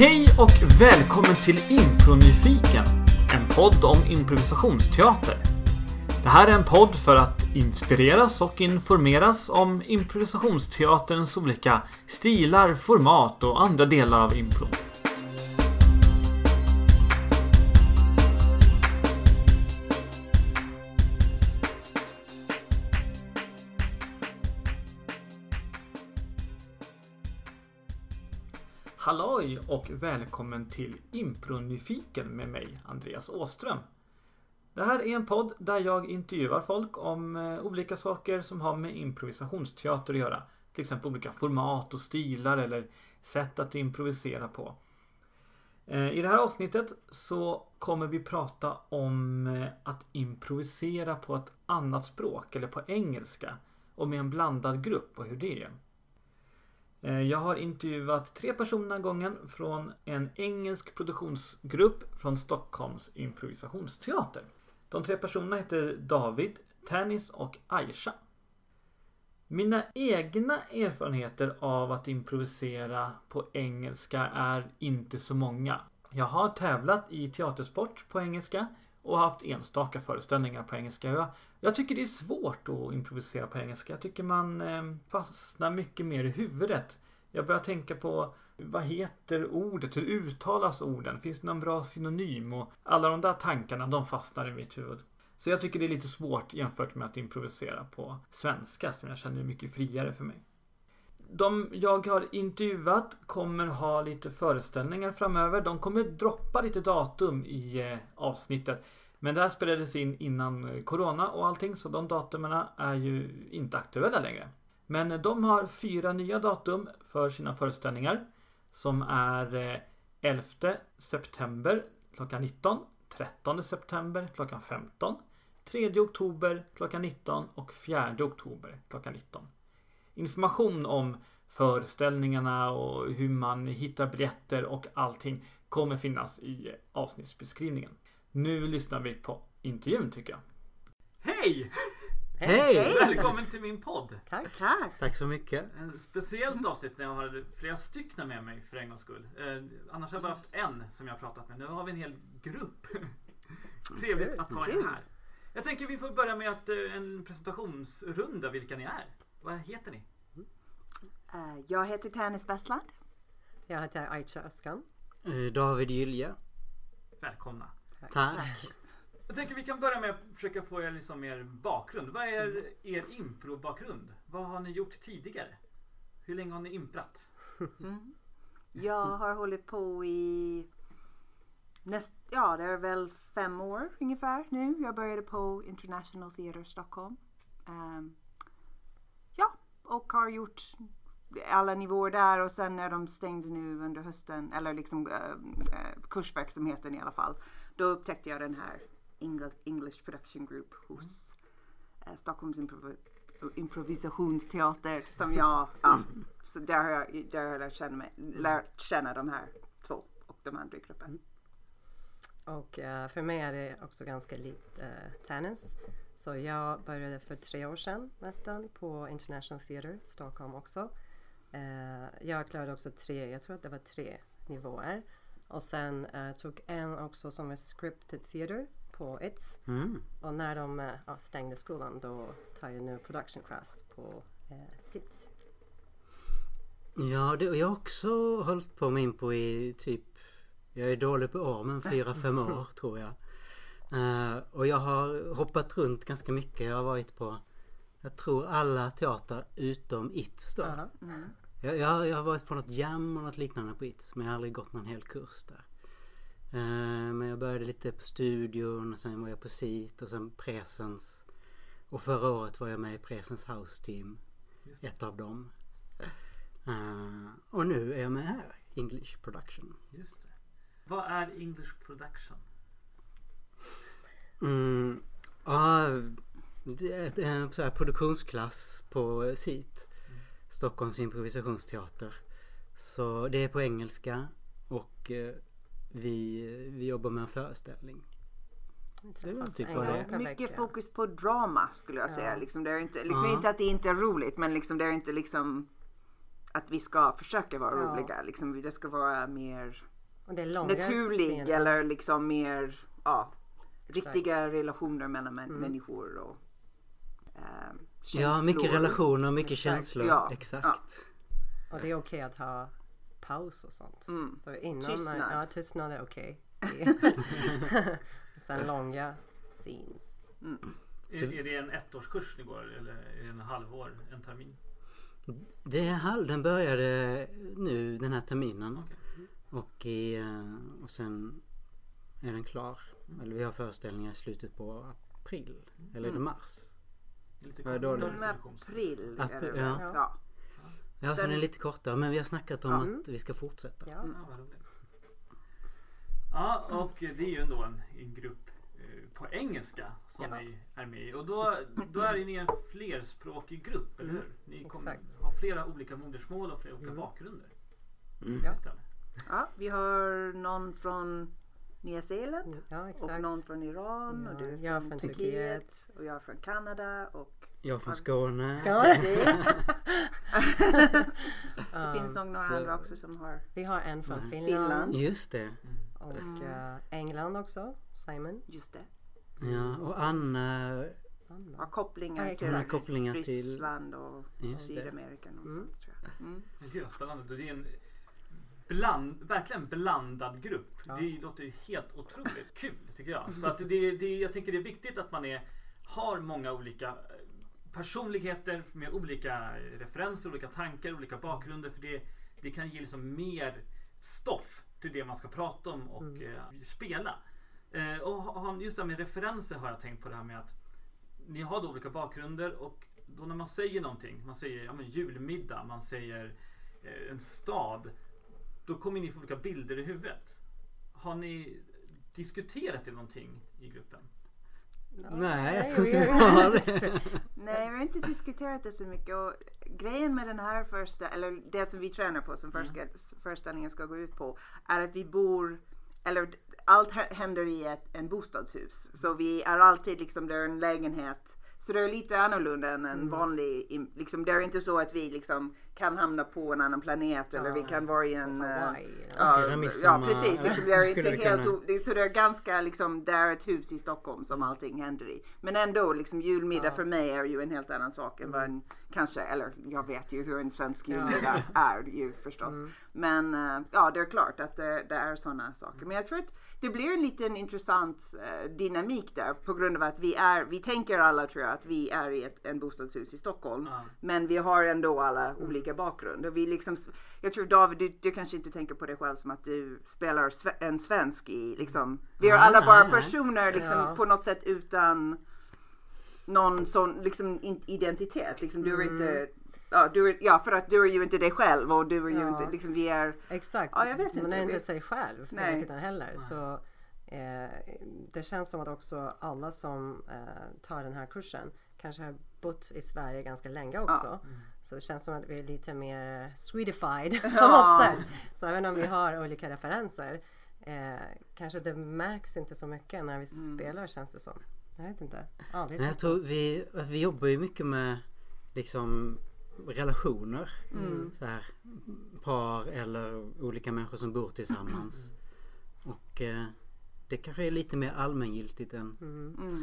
Hej och välkommen till Impronyfiken, en podd om improvisationsteater. Det här är en podd för att inspireras och informeras om improvisationsteaterns olika stilar, format och andra delar av impro. Och välkommen till Impronyfiken med mig, Andreas Åström. Det här är en podd där jag intervjuar folk om eh, olika saker som har med improvisationsteater att göra. Till exempel olika format och stilar eller sätt att improvisera på. Eh, I det här avsnittet så kommer vi prata om eh, att improvisera på ett annat språk eller på engelska och med en blandad grupp och hur det är. Eh, jag har intervjuat tre personer den här gången från en engelsk produktionsgrupp från Stockholms improvisationsteater. De tre personerna heter David, Tanis och Aisha. Mina egna erfarenheter av att improvisera på engelska är inte så många. Jag har tävlat i teatersport på engelska och haft enstaka föreställningar på engelska. Jag, jag tycker det är svårt att improvisera på engelska. Jag tycker man eh, fastnar mycket mer i huvudet. Jag börjar tänka på vad heter ordet? Hur uttalas orden? Finns det någon bra synonym? Och alla de där tankarna de fastnar i mitt huvud. Så jag tycker det är lite svårt jämfört med att improvisera på svenska som jag känner är mycket friare för mig. De jag har intervjuat kommer ha lite föreställningar framöver. De kommer droppa lite datum i eh, avsnittet. Men det här spelades in innan eh, Corona och allting så de datumen är ju inte aktuella längre. Men eh, de har fyra nya datum för sina föreställningar. Som är eh, 11 september klockan 19, 13 september klockan 15, 3 oktober klockan 19 och 4 oktober klockan 19. Information om föreställningarna och hur man hittar biljetter och allting kommer finnas i avsnittsbeskrivningen. Nu lyssnar vi på intervjun tycker jag. Hej! Hej! Välkommen till min podd! Tack. Tack. Tack så mycket. En speciellt avsnitt när jag har flera stycken med mig för en gångs skull. Eh, annars har jag bara haft en som jag har pratat med. Nu har vi en hel grupp. Trevligt att ha er här. Jag tänker vi får börja med att, eh, en presentationsrunda vilka ni är. Vad heter ni? Eh, jag heter Tanis Westland. Jag heter Aisha Öskan. Eh, David Gylje. Välkomna. Tack. Jag tänker vi kan börja med att försöka få er, liksom er bakgrund. Vad är er impro-bakgrund? Vad har ni gjort tidigare? Hur länge har ni imprat? Jag har hållit på i näst, ja det är väl fem år ungefär nu. Jag började på International Theatre Stockholm. Ehm, ja, och har gjort alla nivåer där och sen när de stängde nu under hösten, eller liksom eh, eh, kursverksamheten i alla fall. Då upptäckte jag den här English, Production Group hos mm. Stockholms improv improvisationsteater som jag, ja, så där har jag, där har jag lärt känna, mig, lärt känna de här två och de andra i gruppen. Och eh, för mig är det också ganska likt eh, uh, tennis. Så jag började för tre år sedan nästan på International Theatre Stockholm också. Uh, jag klarade också tre, jag tror att det var tre nivåer. Och sen eh, tog en också som är scripted theatre på ITS. Mm. Och när de eh, stängde skolan då tar jag nu production class på eh, SITS. Ja, det, jag har också hållit på med impro i typ, jag är dålig på år, men fyra, fem år tror jag. Eh, och jag har hoppat runt ganska mycket. Jag har varit på, jag tror alla teatrar utom ITS då. Aha. Jag, jag, jag har varit på något jam och något liknande på ITS men jag har aldrig gått någon hel kurs där. Eh, men jag började lite på studion och sen var jag på SIT och sen Presens. Och förra året var jag med i Presens House Team. Ett av dem. Eh, och nu är jag med här. English Production. Just det. Vad är English production? Mm, ja, det är en så här produktionsklass på SIT. Stockholms improvisationsteater. Så det är på engelska och eh, vi, vi jobbar med en föreställning. Det typ en vad det Mycket fokus på drama skulle jag säga. Ja. Liksom, det är inte, liksom Ja. inte att det inte är roligt men liksom, det är inte liksom att vi ska försöka vara Ja. roliga. Liksom, det ska vara mer Och det är långa naturlig scener. eller liksom mer ja, riktiga relationer mellan män- människor och ehm, Ja, mycket känslor. relationer, mycket Exakt. känslor. Ja, Exakt. Och det är okej att ha paus och sånt. Mm. För innan, Tystnad. Ja, tystnad är okej. Sen långa scenes. Är, är det en ettårskurs ni går eller är det en halvår, en termin? Det är halv, den började nu den här terminen. Okej. Och, i, eh, och sen är den klar. Eller vi har föreställningar i slutet på april. Eller är det mars? Lite Vad är då? De är april. April, är det ja. ja. Ja, så Sen- den är lite kortare. Men vi har snackat om att vi ska fortsätta. Ja. Ja. Ja, och det är ju ändå en, en grupp eh, på engelska som Ja. ni är med i. Och då, då är ni en flerspråkig grupp, eller hur? Ni kommer Exakt. ha flera olika modersmål och flera olika bakgrunder. Ja. Det stämmer. ja, vi har någon från Nya Zeeland. ja, Och någon från Iran och Ja, du är jag är från från Turkiet. Och jag är från Kanada och Jag är från Skåne. Precis. Det finns nog några så- andra också som har Vi har en från Nej. Finland. Finland. Just det. Och eh, England också. Simon. just det. Ja, och Anna Anna. Har kopplingar Ja, till kopplingar till- Ryssland och. Sydamerika någonstans tror jag. Mm. Det är en bland, verkligen blandad grupp. Ja. Det låter ju helt otroligt kul tycker jag. För att det, det, jag tänker det är viktigt att man är, har många olika eh, personligheter med olika referenser, olika tankar, olika bakgrunder. För det, det kan ge liksom mer stoff till det man ska prata om och eh, spela. Eh, och just det här med referenser har jag tänkt på det här med att ni har då olika bakgrunder och då när man säger någonting, man säger ja, men julmiddag, man säger eh, en stad, då kommer ni få olika bilder i huvudet. Har ni diskuterat det någonting i gruppen? Nej, jag Nej, tror vi inte vi har- det. Nej, vi har inte diskuterat det så mycket. Och grejen med den här första, eller det som vi tränar på som första, föreställningen ska gå ut på, är att vi bor, eller allt hä- händer i ett en bostadshus. Så vi är alltid liksom, det är en lägenhet. Så det är lite annorlunda än en vanlig, im- liksom, det är inte så att vi liksom kan hamna på en annan planet eller vi kan vara i en... eh, Hawaii. Ja, ja midsommar. precis. Liksom, det är inte helt kunna- det, så det är ganska liksom, det är ett hus i Stockholm som allting händer i. Men ändå, liksom, julmiddag för mig är ju en helt annan sak än vad en kanske, eller jag vet ju hur en svensk julmiddag är ju förstås. Men eh, ja, det är klart att det, det är sådana saker. Men jag tror att det blir en liten intressant eh, dynamik där på grund av att vi är, vi tänker alla tror jag att vi är i ett en bostadshus i Stockholm. Ja. Men vi har ändå alla olika bakgrunder. Vi liksom, jag tror David, du, du kanske inte tänker på dig själv som att du spelar en svensk i liksom. Vi är alla bara personer liksom Ja. på något sätt utan någon sån liksom identitet. Liksom, du är inte, ja, du är, ja för att du är ju inte dig själv och du är ju Ja. inte, liksom vi är, Exakt. Ja, jag vet Man inte. är Vi- inte sig själv Nej. hela tiden heller. Så, eh, det känns som att också alla som eh, tar den här kursen kanske har bott i Sverige ganska länge också. Så det känns som att vi är lite mer swedified på Ja. något sätt. Så även om vi har olika referenser eh, kanske det märks inte så mycket när vi spelar känns det som. Jag vet inte. Aldrig Nej, jag tror vi, vi jobbar ju mycket med liksom relationer. Så här, par eller olika människor som bor tillsammans. Och eh, det kanske är lite mer allmängiltigt än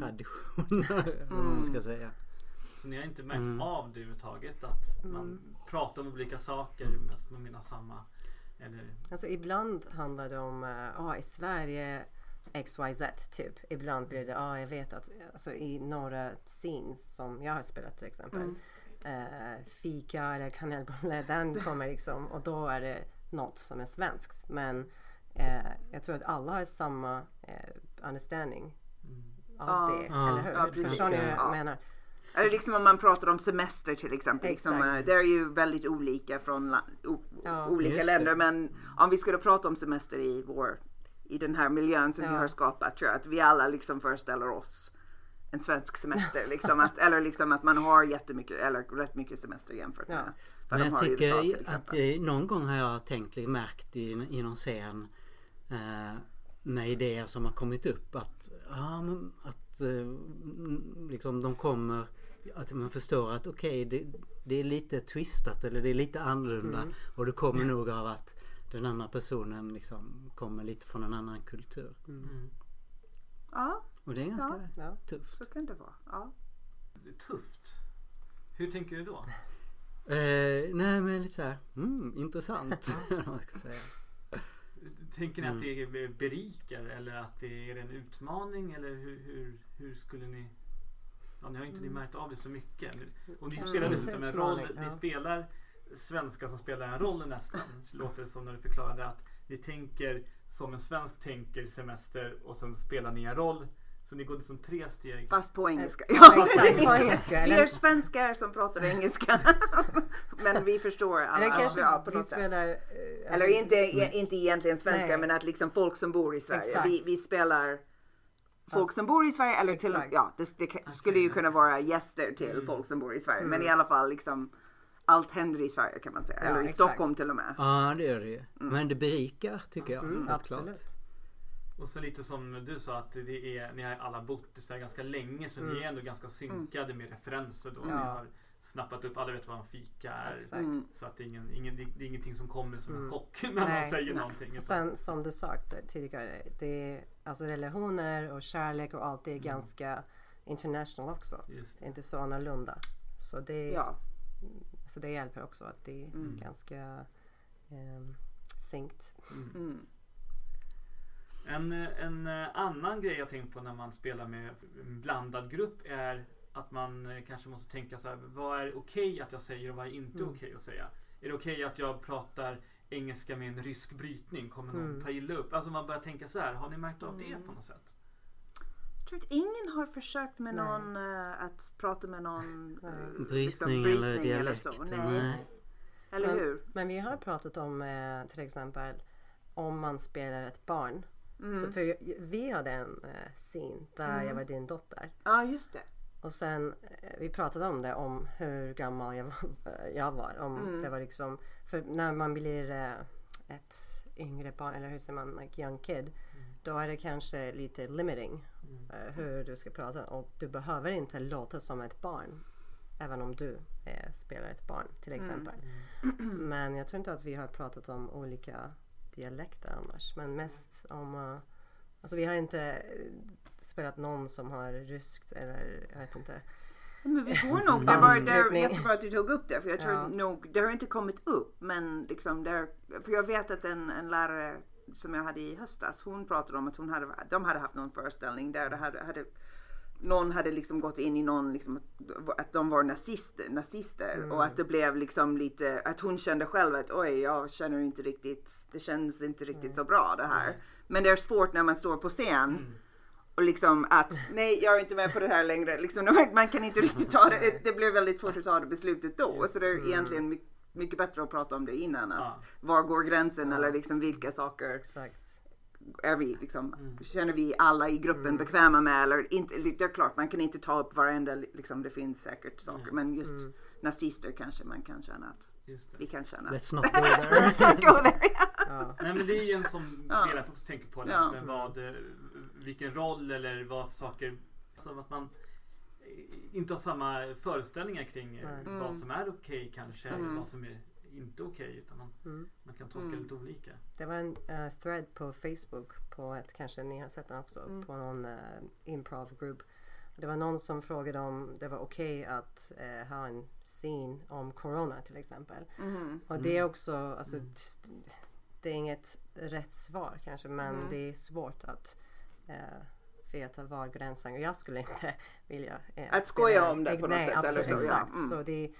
traditioner. eller vad man ska säga. Så ni har inte märkt av det överhuvudtaget? Att man pratar om olika saker mest man menar samma? Eller? Alltså ibland handlar det om, ja i Sverige XYZ typ. Ibland blir det, ja jag vet att alltså, i några scenes som jag har spelat till exempel. Eh, fika eller kanelbulle, den kommer liksom och då är det något som är svenskt. Men eh, jag tror att alla har samma eh, understanding av Ja. det. Ja. Eller hur? Ja, precis. Förstår ni hur jag Ja. menar? eller liksom om man pratar om semester till exempel. Liksom, eh, det är ju väldigt olika från la, o, Ja. olika länder. det. Men om vi skulle prata om semester i vår, i den här miljön som vi Ja. har skapat tror jag att vi alla liksom föreställer oss en svensk semester. Liksom att, eller liksom att man har jättemycket, eller rätt mycket semester jämfört med Ja. vad Men de jag har i USA tycker att eh, någon gång har jag tänkt, liksom, märkt i, i någon scen eh, med idéer som har kommit upp att, ja, men, att eh, mm, liksom de kommer, att man förstår att okej det, det är lite twistat eller det är lite annorlunda och det kommer nog av att den andra personen liksom kommer lite från en annan kultur. Mm. Ja, Och det är ganska Ja. tufft. så kan det vara. Ja. Det är tufft. Hur tänker du då? Eh, nej men lite såhär, mm, intressant. man ska säga. Tänker ni att Mm. det berikar eller att det är en utmaning eller hur, hur, hur skulle ni Ja, ni har inte ni märkt av det så mycket. Och ni spelar dessutom en roll. Ni spelar svenskar som spelar en roll nästan. Så låter det som när du förklarade att ni tänker som en svensk tänker semester och sen spelar ni en roll. Så ni går liksom tre steg. Fast på engelska. Ja, exakt, på engelska. Vi är Eller, svenskar som pratar engelska. Men vi förstår alla. eller kanske ja, på vi spelar... eh, Eller alltså, inte, e- inte egentligen svenskar Nej. men att liksom folk som bor i Sverige. Vi, vi spelar folk som bor i Sverige eller till Exakt. ja det, det skulle ju kunna vara gäster till folk som bor i Sverige. Men i alla fall liksom allt händer i Sverige kan man säga. Ja, eller i exakt. Stockholm till och med. Ja det gör det ju. Men det berikar tycker jag. Mm, helt klart. absolut. Och så lite som du sa att det är, ni har alla bott i Sverige ganska länge så ni är ändå ganska synkade med referenser då. Ni Mm. Ja. har snappat upp, alla vet vad en fika är. Exakt. Mm. Så att det är, ingen, ingen, det är ingenting som kommer som en Mm. chock när man Nej. säger någonting. utan- Sen som du sagt tidigare, det är, alltså relationer och kärlek och allt det är ganska international också. Just Det är inte så annorlunda. Så det, Ja. Så det hjälper också att det är ganska um, synkt. Mm. En, en eh, annan grej jag tänkt på när man spelar med en blandad grupp är att man eh, kanske måste tänka så här. Vad är okej att jag säger och vad är inte Mm. okej att säga? Är det okej att jag pratar engelska med en rysk brytning? Kommer någon Mm. ta illa upp? Alltså man börjar tänka så här. Har ni märkt av det på något sätt? Jag tror att ingen har försökt med någon eh, att prata med någon eh, Brytning, liksom eller dialekt. så. Nej. Nej. Eller Men- hur? Men vi har pratat om eh, till exempel om man spelar ett barn. Mm. Så för vi hade en scen där jag var din dotter. Ja just det. Och sen vi pratade om det om hur gammal jag, var- jag var. Om Mm. det var liksom, för när man blir ett yngre barn eller hur säger man, like young kid. Då är det kanske lite limiting eh, hur du ska prata och du behöver inte låta som ett barn. Även om du eh, spelar ett barn till exempel. Men jag tror inte att vi har pratat om olika dialekter annars. Men mest om... eh, alltså vi har inte spelat någon som har ryskt eller jag vet inte. Men vi får nog, det var, är jättebra att du tog upp det för jag tror Ja. nog, det har inte kommit upp men liksom det, är- för jag vet att en, en lärare som jag hade i höstas hon pratade om att hon hade, de hade haft någon föreställning där det hade, hade någon hade liksom gått in i någon, liksom, att- de var nazister, nazister och att det blev liksom lite, att hon kände själv att oj jag känner inte riktigt, det känns inte riktigt så bra det här. Men det är svårt när man står på scen och liksom att nej jag är inte med på det här längre. Liksom, man kan inte riktigt ta det. Det blev väldigt svårt att ta det beslutet då. Så det är egentligen my- mycket bättre att prata om det innan. Att Ja. Var går gränsen eller liksom vilka saker Exakt. är vi, liksom, känner vi alla i gruppen bekväma med? Eller inte, det är klart man kan inte ta upp varenda, liksom, det finns säkert saker. Men just nazister kanske man kan känna att vi kan känna. Let's not go there. Let's not go there. Ja. Nej men det är ju en sån Ja. del att också tänka på. Det, Ja. med vad, eh, vilken roll eller vad saker. Som att man inte har samma föreställningar kring Nej. vad som är okej kanske. Mm. Eller vad som är inte okej. utan man, Mm. man kan tolka Mm. lite olika. Det var en eh, thread på Facebook på ett, kanske ni har sett den också, Mm. på någon uh, improv group. Det var någon som frågade om det var okej att eh, ha en scen om corona till exempel. Mhm. Och det är också, alltså, t- det är inget rätt svar kanske men Mm. det är svårt att eh, veta var gränsen går. Jag skulle inte vilja eh, Att skoja om det på något Nej, sätt, eller absolut, så, ja. Exakt. Mm. Så det,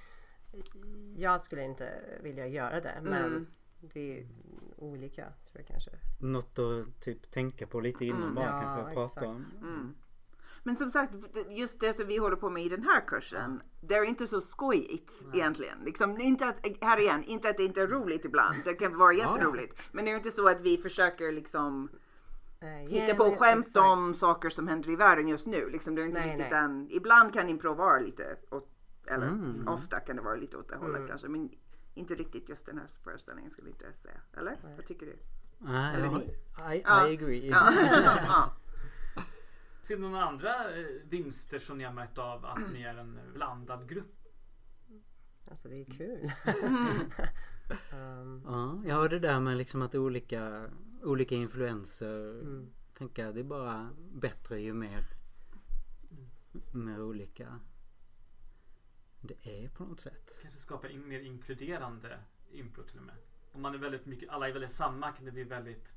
jag skulle inte vilja göra det men Mm. det är olika tror jag kanske. Något att typ tänka på lite innan Mm. bara Ja, kanske prata om. Mm. Men som sagt, just det som vi håller på med i den här kursen, det är inte så skojigt egentligen. Liksom, inte att, här igen, inte att det inte är roligt ibland. Det kan vara jätteroligt. Men det är inte så att vi försöker liksom Eh, hitta på skämt exakt. om saker som händer i världen just nu. Liksom, det är inte Nej, riktigt nej. den, ibland kan improv vara lite åt, eller Mm. ofta kan det vara lite åt det hållet Mm. kanske. Men inte riktigt just den här föreställningen skulle jag inte säga. Eller? Vad tycker du? Nej, Eller jag, ni? I, Ja. I agree. Ja. ja. Ser du några andra eh, vinster som ni har märkt av att ni är en blandad grupp? Alltså det är kul. Um, Ja, ja det där med liksom att olika, olika influenser mm. tänker jag det är bara bättre ju mer mer olika det är på något sätt. Kanske skapa in, mer inkluderande impro till och med. Om man är väldigt mycket, alla är väldigt samma kan det bli väldigt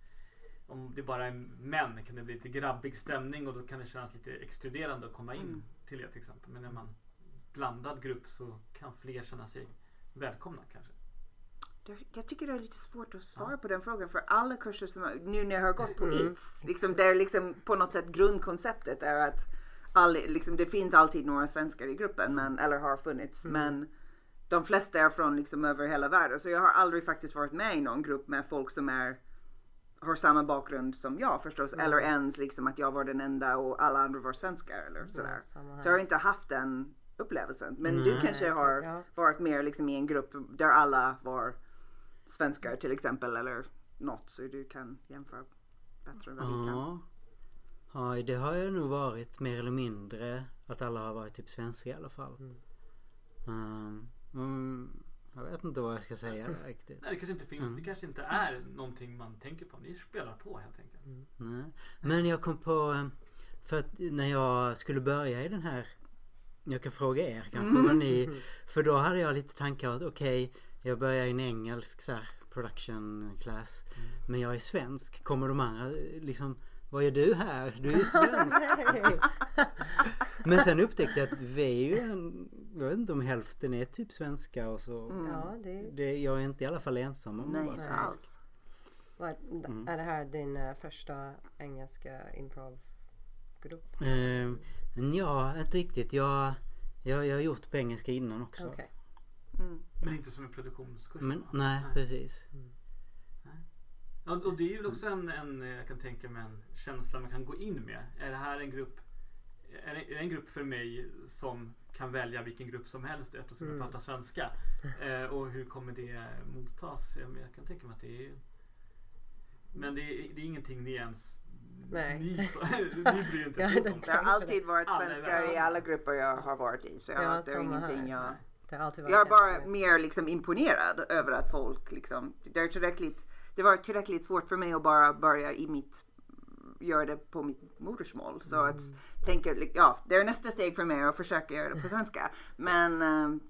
om det bara är män kan det bli lite grabbig stämning och då kan det kännas lite exkluderande att komma in Mm. till det till exempel. Men när man blandad grupp så kan fler känna sig välkomna kanske. Det- Jag tycker det är lite svårt att svara på den frågan för alla kurser som nu när jag har gått på Mm. ITS, liksom, där liksom på något sätt grundkonceptet är att all, liksom, det finns alltid några svenskar i gruppen, men, eller har funnits, men de flesta är från liksom över hela världen. Så jag har aldrig faktiskt varit med i någon grupp med folk som är har samma bakgrund som jag förstås. Eller ens liksom att jag var den enda och alla andra var svenskar eller sådär. samma här. Så jag har inte haft den upplevelsen. Men du Nej. kanske har Ja. varit mer liksom i en grupp där alla var svenskar till exempel eller något så du kan jämföra bättre än vad vi kan. Ja. ja, det har ju nog varit mer eller mindre att alla har varit typ svenska i alla fall. Mm. Mm, jag vet inte vad jag ska säga riktigt. Nej, det kanske inte finns, det kanske inte är någonting man tänker på. Ni spelar på helt enkelt. Nej. Men jag kom på, eh, för att när jag skulle börja i den här, jag kan fråga er kanske vad ni, för då hade jag lite tankar att okej, jag börjar i en engelsk så här, production class, men jag är svensk, kommer de andra liksom, vad gör du här? Du är ju svensk. Men sen upptäckte jag att vi är ju en, jag vet inte om hälften är typ svenska och så. Ja, det, Det, jag är inte i alla fall ensam om att vara svensk. alls. vad, är det här din eh, första engelska improvgrupp? Eh, ja, inte riktigt. Jag, jag, jag har gjort på engelska innan också. Okej. Mm. Men inte som en produktionskurs. Men va? nej, precis. Ja, och det är ju också en, en, jag kan tänka mig en känsla man kan gå in med. Är det här en grupp, är det är det en grupp för mig som kan välja vilken grupp som helst eftersom jag pratar svenska? Eh, och hur kommer det mottas? Ja, men Jag kan tänka mig att det är Men det är, det är ingenting ni ens Nej. Ni, ni er inte Ja, ett dugg det- om. Det har alltid varit svenskar i alla grupper jag har varit i. Så jag, Ja, det är ingenting jag... Det har alltid varit Jag är bara mer liksom imponerad över att folk liksom, det är tillräckligt, det var tillräckligt svårt för mig att bara börja i mitt, göra det på mitt modersmål. Så att tänka, ja, det är nästa steg för mig att försöka göra det på svenska. Men, ehm,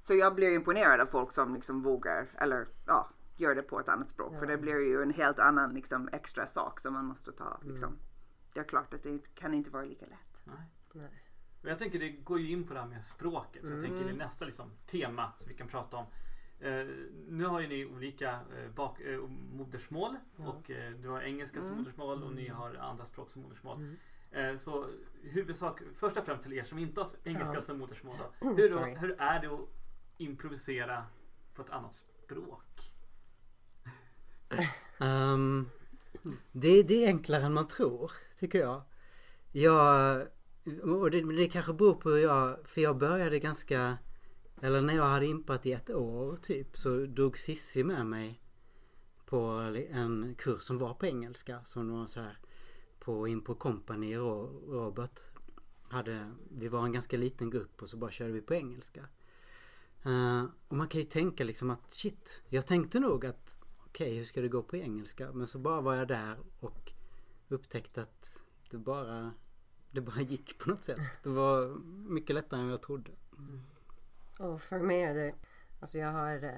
så jag blir imponerad av folk som liksom vågar, eller ja, gör det på ett annat språk. För det blir ju en helt annan liksom extra sak som man måste ta liksom. Det är klart att det kan inte vara lika lätt. Nej. Nej. Och jag tänker det går ju in på det här med språket. Så jag tänker det är nästa liksom, tema som vi kan prata om. Eh, nu har ju ni olika eh, bak, eh, modersmål. Och eh, du har engelska som modersmål och ni har andra språk som modersmål. Eh, så huvudsak, först och främst till er som inte har engelska Ja. som modersmål. Då. Hur, Sorry. hur är det att improvisera på ett annat språk? Ehm, det, det är enklare än man tror, tycker jag. Jag och det, det kanske beror på hur jag, för jag började ganska, eller när jag hade impat i ett år typ, så drog Sissi med mig på en kurs som var på engelska, som var så här på Impro Company och Robert hade, vi var en ganska liten grupp och så bara körde vi på engelska. Uh, och man kan ju tänka liksom att shit, jag tänkte nog att okej hur ska det gå på engelska? Men så bara var jag där och upptäckte att det bara, det bara gick på något sätt. Det var mycket lättare än jag trodde. Och för mig är det, alltså jag har eh,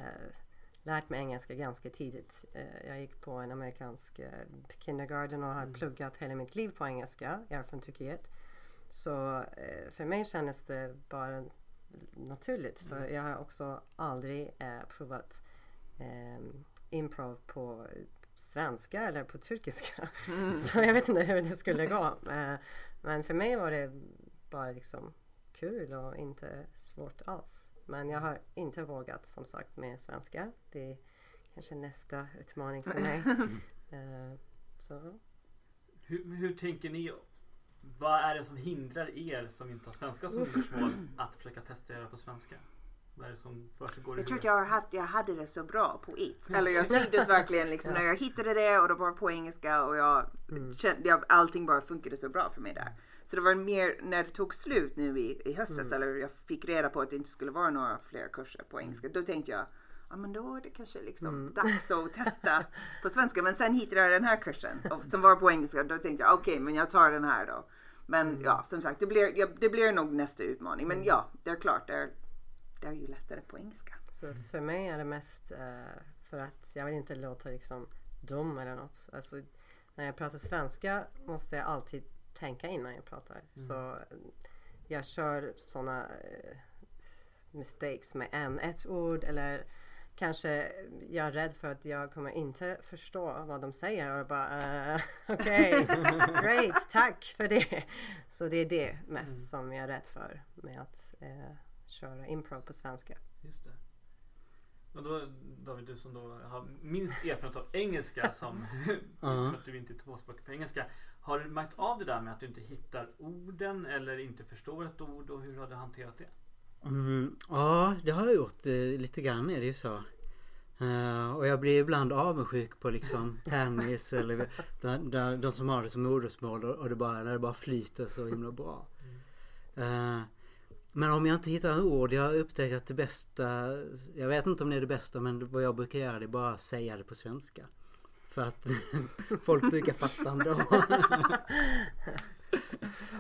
lärt mig engelska ganska tidigt. Eh, jag gick på en amerikansk eh, kindergarten och har pluggat hela mitt liv på engelska. Jag är från Turkiet. Så eh, för mig kändes det bara naturligt. För jag har också aldrig eh, provat eh, improv på svenska eller på turkiska. Så jag vet inte hur det skulle gå. Eh, men för mig var det bara liksom kul och inte svårt alls. Men jag har inte vågat som sagt med svenska. Det är kanske nästa utmaning för mig. Eh, så Hur, hur tänker ni? Vad är det som hindrar er som inte har svenska som modersmål att försöka testa er på svenska? Vad är det som försiggår i Jag tror att jag, har haft, jag hade det så bra på IT. Eller jag trivdes verkligen liksom när jag hittade det och det var på engelska och jag kände, jag, allting bara funkade så bra för mig där. Så det var mer när det tog slut nu i, i höstas eller jag fick reda på att det inte skulle vara några fler kurser på engelska. Då tänkte jag ja men då är det kanske liksom dags att testa på svenska. Men sen hittade jag den här kursen och, som var på engelska. Då tänkte jag okej, men jag tar den här då. Men ja, som sagt, det blir, ja, det blir nog nästa utmaning. Men ja, det är klart, det är, det är ju lättare på engelska. Så för mig är det mest eh, för att jag vill inte låta liksom dum eller något. Alltså, när jag pratar svenska måste jag alltid tänka innan jag pratar. Så eh, jag kör sådana eh, mistakes med en, ett ord eller kanske jag är rädd för att jag kommer inte förstå vad de säger och bara uh, okej, great, tack för det. Så det är det mest som jag är rädd för med att eh, köra improv på svenska. Just det. Och då David, du som då har minst erfarenhet av engelska som för att du inte är tvåspråkig på engelska. Har du märkt av det där med att du inte hittar orden eller inte förstår ett ord och hur har du hanterat det? Mm, ja, det har jag gjort. eh, Lite grann är det ju så. Eh, och jag blir ibland avundsjuk på liksom tennis eller där, där, de som har det som modersmål och, det bara, när det bara flyter så himla bra. Eh, men om jag inte hittar ord, jag har upptäckt att det bästa, jag vet inte om det är det bästa men vad jag brukar göra det är bara att säga det på svenska. För att folk brukar fatta ändå.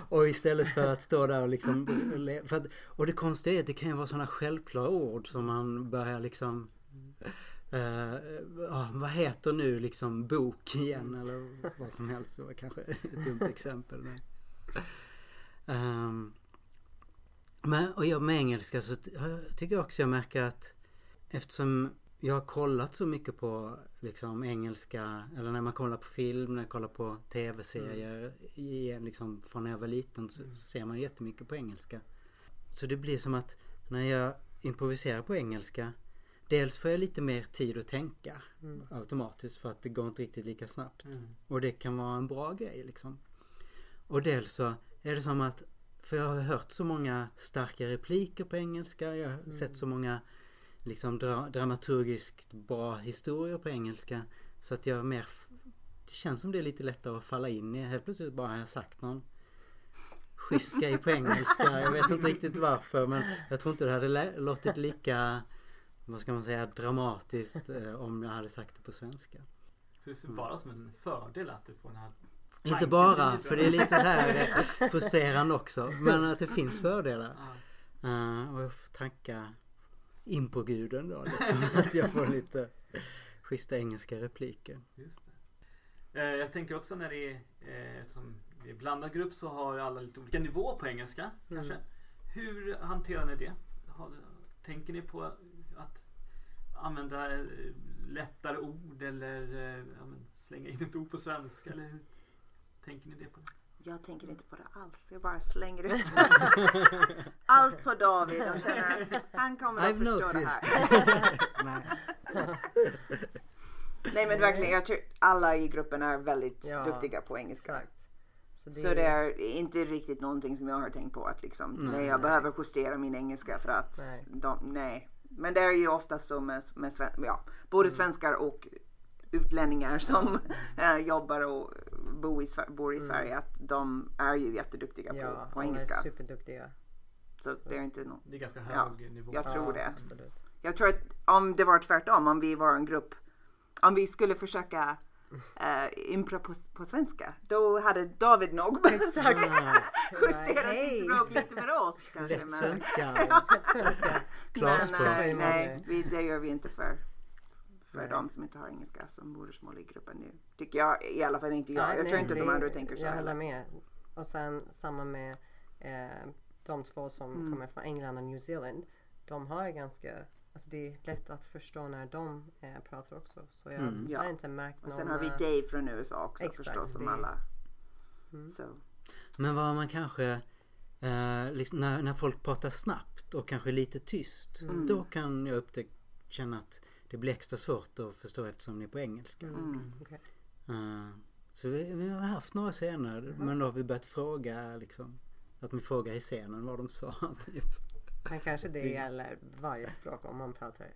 Och istället för att stå där och liksom... För att, och det konstiga är att det kan ju vara sådana självklara ord som man börjar liksom... Uh, uh, vad heter nu liksom bok igen eller vad som helst. Det var kanske ett dumt exempel. Men, Um, men och jag med engelska så tycker jag också jag märker att eftersom jag har kollat så mycket på liksom engelska eller när man kollar på film, när jag kollar på tv-serier i, liksom, från när jag var liten så, så ser man jättemycket på engelska. Så det blir som att när jag improviserar på engelska Dels får jag lite mer tid att tänka automatiskt för att det går inte riktigt lika snabbt. Och det kan vara en bra grej liksom. Och dels så är det som att för jag har hört så många starka repliker på engelska. Jag har sett så många liksom dra, dramaturgiskt bra historier på engelska. Så att jag mer... Det känns som det är lite lättare att falla in i. Helt plötsligt bara har jag sagt någon schysst grej på engelska. Jag vet inte riktigt varför men jag tror inte det hade låtit lika, vad ska man säga, dramatiskt eh, om jag hade sagt det på svenska. Så det ser bara som en fördel att du får den här Inte bara, för det är lite så här eh, frustrerande också. Men att det finns fördelar. Uh, och jag får tacka impoguden då liksom. Att jag får lite schyssta engelska repliker. Eh, Jag tänker också när det är, eftersom det är blandad grupp så har alla lite olika nivå på engelska kanske. Hur hanterar ni det? Har, tänker ni på att använda lättare ord eller slänga in ett ord på svenska? Eller hur tänker ni det på? Det? Jag tänker inte på det alls. Jag bara slänger ut allt på David och känner att han kommer att I've förstå noticed. det här. Nej. Nej men verkligen, jag tror alla i gruppen är väldigt Ja, duktiga på engelska. Exakt. Så det, Så det är inte riktigt någonting som jag har tänkt på att liksom, nej, jag behöver justera min engelska för att Nej. de, nej. Men det är ju ofta så med, med sven, ja, både Mm. svenskar och utlänningar som äh, jobbar och bor i, bor i Sverige att de är ju jätteduktiga Mm. ja, på, på alla engelska. är superduktiga. Så det är inte no- Det är ganska Ja, hög nivå. jag tror ja, det. Absolut. Jag tror att om det var tvärtom, om vi var en grupp, om vi skulle försöka uh, impra på, på svenska, då hade David nog Exakt. justera Hej. sitt språk lite för oss. Lätt Men, svenska. Svenska. Klarspråk. men nej, man nej vi, det gör vi inte för, för de som inte har engelska som modersmål i gruppen nu. Tycker jag, i alla fall inte jag. Ja, jag nej, tror inte att de det- andra tänker så Jag håller heller. med. Och sen samma med eh, de två som Mm. kommer från England och New Zealand. De har ganska, alltså det är lätt att förstå när de eh, pratar också. Så jag Mm. Ja. har inte märkt Och någon... sen har vi eh, Dave från USA också Exakt, förstås som det- alla. Mm. Så. Men vad man kanske, eh, liksom, när, när folk pratar snabbt och kanske lite tyst. Mm. Då kan jag upptäcka, känna att det blir extra svårt att förstå eftersom det är på engelska. Mm. okej. Eh, så vi, vi har haft några scener men då har vi börjat fråga liksom. Att vi frågar i scenen vad de sa typ. Men kanske det gäller varje språk om man pratar.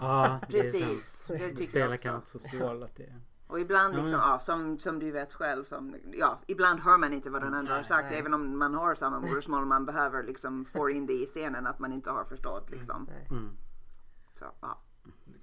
Ja. Precis, det Det spelar kanske inte så stor roll att det är. Och ibland liksom, ja, som, som du vet själv, som, ja, ibland hör man inte vad den andra har sagt nej. även om man har samma modersmål. Man behöver liksom få in det i scenen att man inte har förstått liksom. Mm. Så, ja.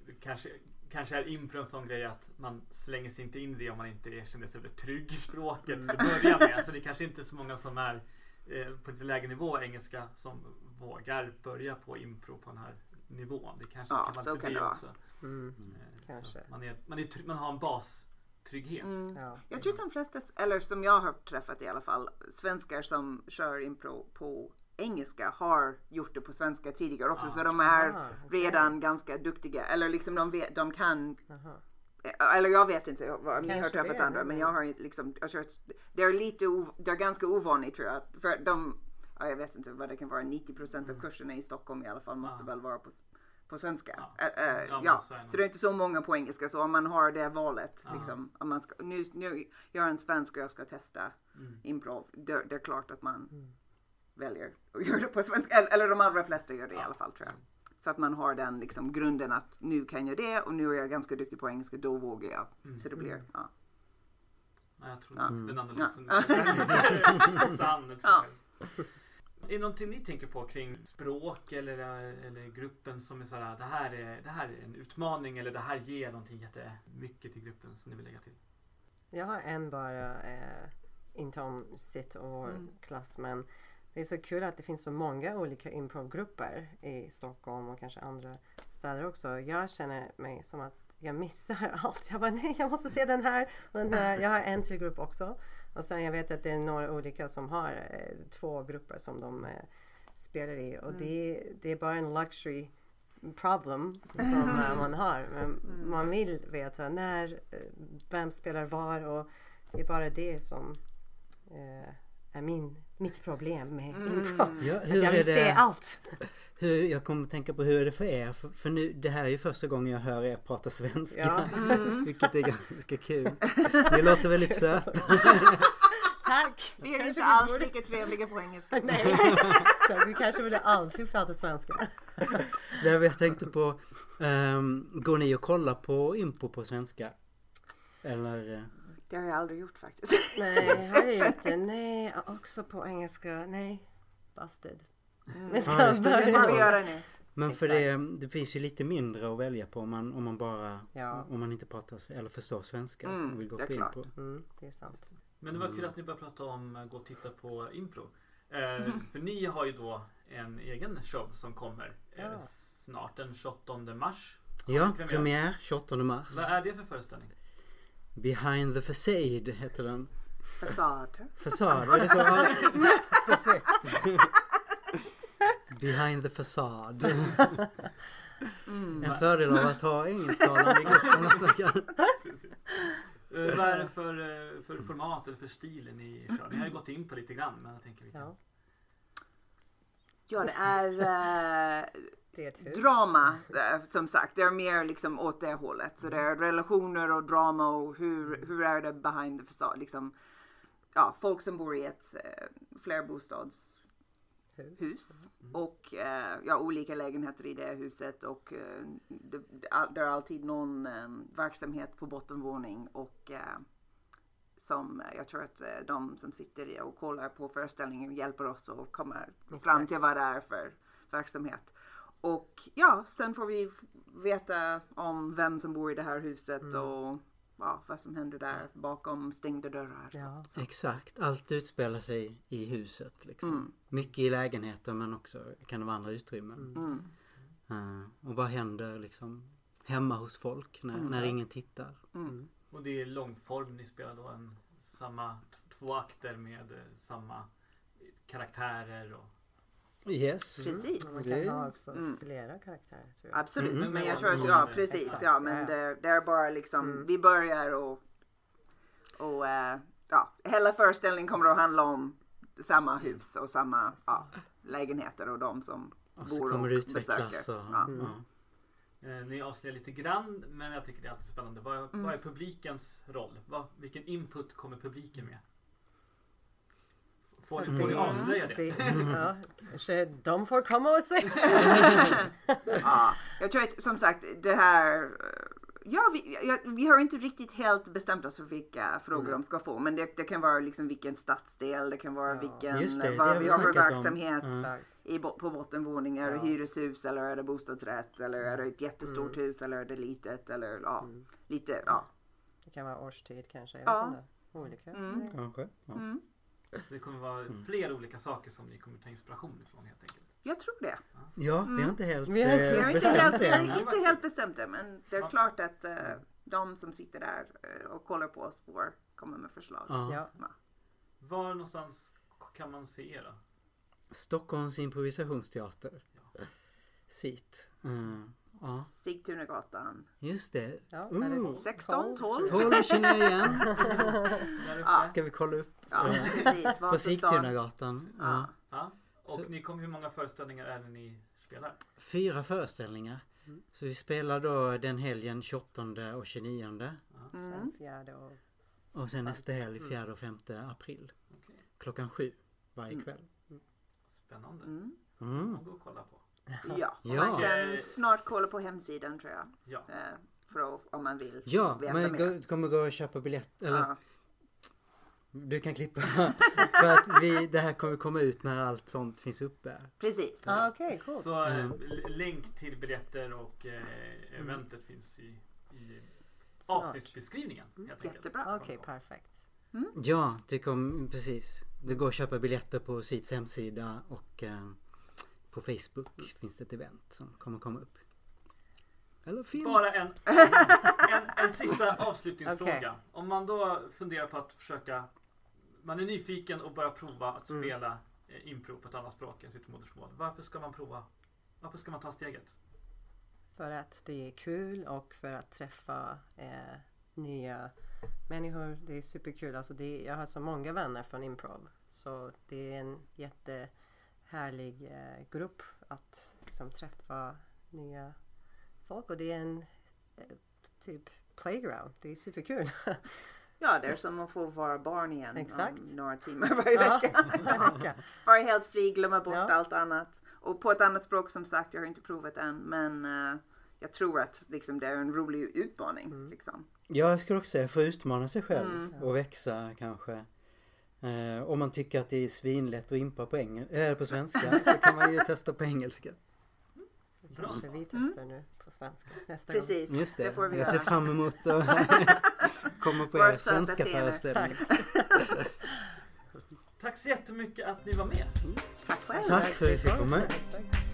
Det kanske, kanske är impro en sån grej att man slänger sig inte in i det om man inte är- känner sig trygg i språket till att börja med. Så det är kanske inte så många som är eh, på lite lägre nivå engelska som vågar börja på impro på den här nivån. Det kanske Ja, kan vara så kan det vara. också. Mm. Så Kanske. Man, är, man, är, man har en bastrygghet. Mm. Ja. Jag tror att de flesta, eller som jag har träffat i alla fall, svenskar som kör impro på engelska har gjort det på svenska tidigare också. Ja. Så de är Ah, okej. redan ganska duktiga. Eller liksom de, vet, de kan Aha. eller jag vet inte vad ni har träffat det, andra men jag har liksom, jag kört, det är lite, ov- det är ganska ovanligt tror jag. För de, ja, jag vet inte vad det kan vara, 90% av kurserna i Stockholm i alla fall måste Ja. väl vara på, på svenska. Ja. Ä- ä, Ja, men ja, så det är inte så många på engelska så om man har det valet Ja. liksom, om man ska, nu, nu, jag är en svensk och jag ska testa Mm. improv, det, det är klart att man väljer att göra det på svenska. Eller, eller de allra flesta gör det i alla fall tror jag. Så att man har den liksom grunden att nu kan jag det och nu är jag ganska duktig på engelska, då vågar jag. Mm. Så det blir, ja. Nej, jag tror Ja. den andra Ja. lösen sann. Ja. Är det någonting ni tänker på kring språk eller, eller gruppen som är så här, det här är, det här är en utmaning eller det här ger någonting jättemycket till gruppen som ni vill lägga till? Jag har en bara, eh, inte om sitt och vår Mm. klass men det är så kul att det finns så många olika improvgrupper i Stockholm och kanske andra städer också. Jag känner mig som att jag missar allt. Jag bara nej, jag måste se den här och den här. Jag har en till grupp också. Och sen jag vet att det är några olika som har eh, två grupper som de eh, spelar i och det, det är bara en luxury problem som eh, man har. Men man vill veta när, eh, vem spelar var och det är bara det som eh, är min, mitt problem med improv. Ja, Att hur jag är vill se det? allt. Hur, jag kommer att tänka på hur är det för er? För, för nu, det här är ju första gången jag hör er prata svenska. Ja. Vilket är ganska kul. Ni låter väldigt söta. Tack! Vi är Kanske inte alls borde- lika trevliga på engelska. Nej, så vi kanske borde alltid prata svenska. Det jag tänkte på. ehm, går ni och kollar på Impo på svenska? Eller? Eh, Det har jag aldrig gjort faktiskt. Nej, jag har ju inte. Nej, också på engelska. Nej, busted. Men ska Ja, det vi roll. göra nu. Men för det, det finns ju lite mindre att välja på om man, om man bara Ja. om man inte pratar eller förstår svenska Mm, och vill gå det är på klart. Impo. Mm, det är sant. Men det var kul att ni började prata om att gå och titta på impro. Eh, För ni har ju då en egen show som kommer eh, snart den 28 mars. Ja, Premiär. premiär 28 mars. Vad är det för föreställning? Behind the facade heter den. Fasad. Fasad, är det så? Perfekt. Behind the facade. En fördel av att ha engelsktalande i gruppen att man kan... Precis. Eh, vad är det för, eh, för format eller för stil ni kör? Ni har ju gått in på lite grann men jag tänker vi kan... Ja, Ja, det är eh, drama eh, som sagt. Det är mer liksom åt det hållet. Så det är relationer och drama och hur, hur är det behind the facade. Liksom, ja, folk som bor i ett eh, flerbostadshus Hus. och eh, ja, olika lägenheter i det huset och eh, det, det är- alltid någon eh, verksamhet på bottenvåning och som jag tror att de som sitter och kollar på föreställningen hjälper oss att komma fram till vad det är för verksamhet. Och ja, sen får vi veta om vem som bor i det här huset och ja, vad som händer där bakom stängda dörrar. Ja. Exakt, allt utspelar sig i huset liksom. Mm. Mycket i lägenheten men också kan det vara andra utrymmen. Mm. Eh, och vad händer liksom hemma hos folk när, när ingen tittar? Mm. Och det är långform. Ni spelar då en, samma två akter med eh, samma karaktärer och Yes. Precis. Man Det- kan ha också Mm. flera karaktärer tror jag. Absolut, Mm. men jag Men tror att, ja ålder. precis, Exakt, ja men det, det är bara liksom, Mm. vi börjar och, och eh, ja, hela föreställningen kommer att handla om samma hus och samma ja, lägenheter och de som Och bor kommer och utvecklas. Och, besöker. Ja. ja. Eh, Ni avslöjar lite grann men jag tycker det är alltid spännande. Vad, Mm. vad är publikens roll? Vad, vilken input kommer publiken med? Får, får det- avslöja det? Ja, kanske de får komma och se. Ja, jag tror att som sagt det här, Ja, vi, ja, vi har inte riktigt helt bestämt oss för vilka frågor Mm. de ska få. Men det, det kan vara liksom vilken stadsdel, det kan vara Ja. vilken, Just det, det vad har vi vi har för verksamhet. Ja. Exakt. I, på bottenvåning, är det Ja. hyreshus eller är det bostadsrätt eller är det ett jättestort Mm. hus eller är det litet eller ja, lite, ja. Det kan vara årstid kanske. Jag Ja. vet inte. Olika. Mm. Kanske. Ja. Mm. Det kommer vara fler olika saker som ni kommer ta inspiration ifrån helt enkelt. Jag tror det. ja, vi har inte helt Vi har inte- eh, Vi har bestämt helt, det vi än. har inte helt bestämt det men det är Ja. klart att eh, de som sitter där eh, och kollar på oss får komma med förslag. Ja. Ja. Var någonstans kan man se er? då? Stockholms improvisationsteater. SIT. Mm. Ja, Sigtunagatan just det. Ja, Mm. är det 16, 12, 12? tror jag. 12 känner jag igen. Ja. Ska vi kolla upp? Ja, Ja. precis. På. Sigtunagatan. Ja. Ja. Och Så- ni kommer, hur många föreställningar är det ni spelar? Fyra föreställningar. Så vi spelar då den helgen 28 och 29. Sen fjärde och... Och sen nästa helg 4 och 5 april. Okej. Klockan sju varje kväll. Spännande. Mm. Mm. Gå och kolla på. Ja, Ja. man kan snart kolla på hemsidan tror jag. Ja. Eh, För att, om man vill Ja, veta men mer. gå, kommer gå och köpa biljett. Eller Ja, du kan klippa. För att vi, det här kommer komma ut när allt sånt finns uppe. precis. Ah, Okej, coolt. Så eh, Mm. länk till biljetter och eh, eventet finns i, i avsnittsbeskrivningen. Enkelt. Jättebra. Okej, perfekt. Ja, det kom precis. Det går att köpa biljetter på SITs hemsida och eh, på Facebook finns det ett event som kommer komma upp. Eller finns. Bara en, en, en sista avslutningsfråga. Okej. Om man då funderar på att försöka Man är nyfiken och börjar prova att Mm. spela eh, impro på ett annat språk än sitt modersmål. Varför ska man prova? Varför ska man ta steget? För att det är kul och för att träffa eh, nya människor. Det är superkul. Alltså det, jag har så många vänner från improv. Så det är en jättehärlig eh, grupp att liksom, träffa nya folk. Och det är en eh, typ playground. Det är superkul. Ja, det är som att få vara barn igen Exakt. om några timmar varje Ja, vecka. varje vecka. Vara helt fri, glömma bort Ja. allt annat. Och på ett annat språk som sagt, jag har inte provat än. Men eh, jag tror att liksom, det är en rolig utmaning. Mm. Liksom. Ja, jag skulle också säga få utmana sig själv Mm. och växa kanske. Eh, om man tycker att det är svinlätt att impa på, engel- äh, på svenska så kan man ju testa på engelska. Kanske vi testar nu på svenska nästa gång. Precis, Just det, får vi jag ser göra. fram emot att komma på er svenska scener. föreställning. Tack så jättemycket att ni var med. Tack själv. Tack för att vi fick. Exakt.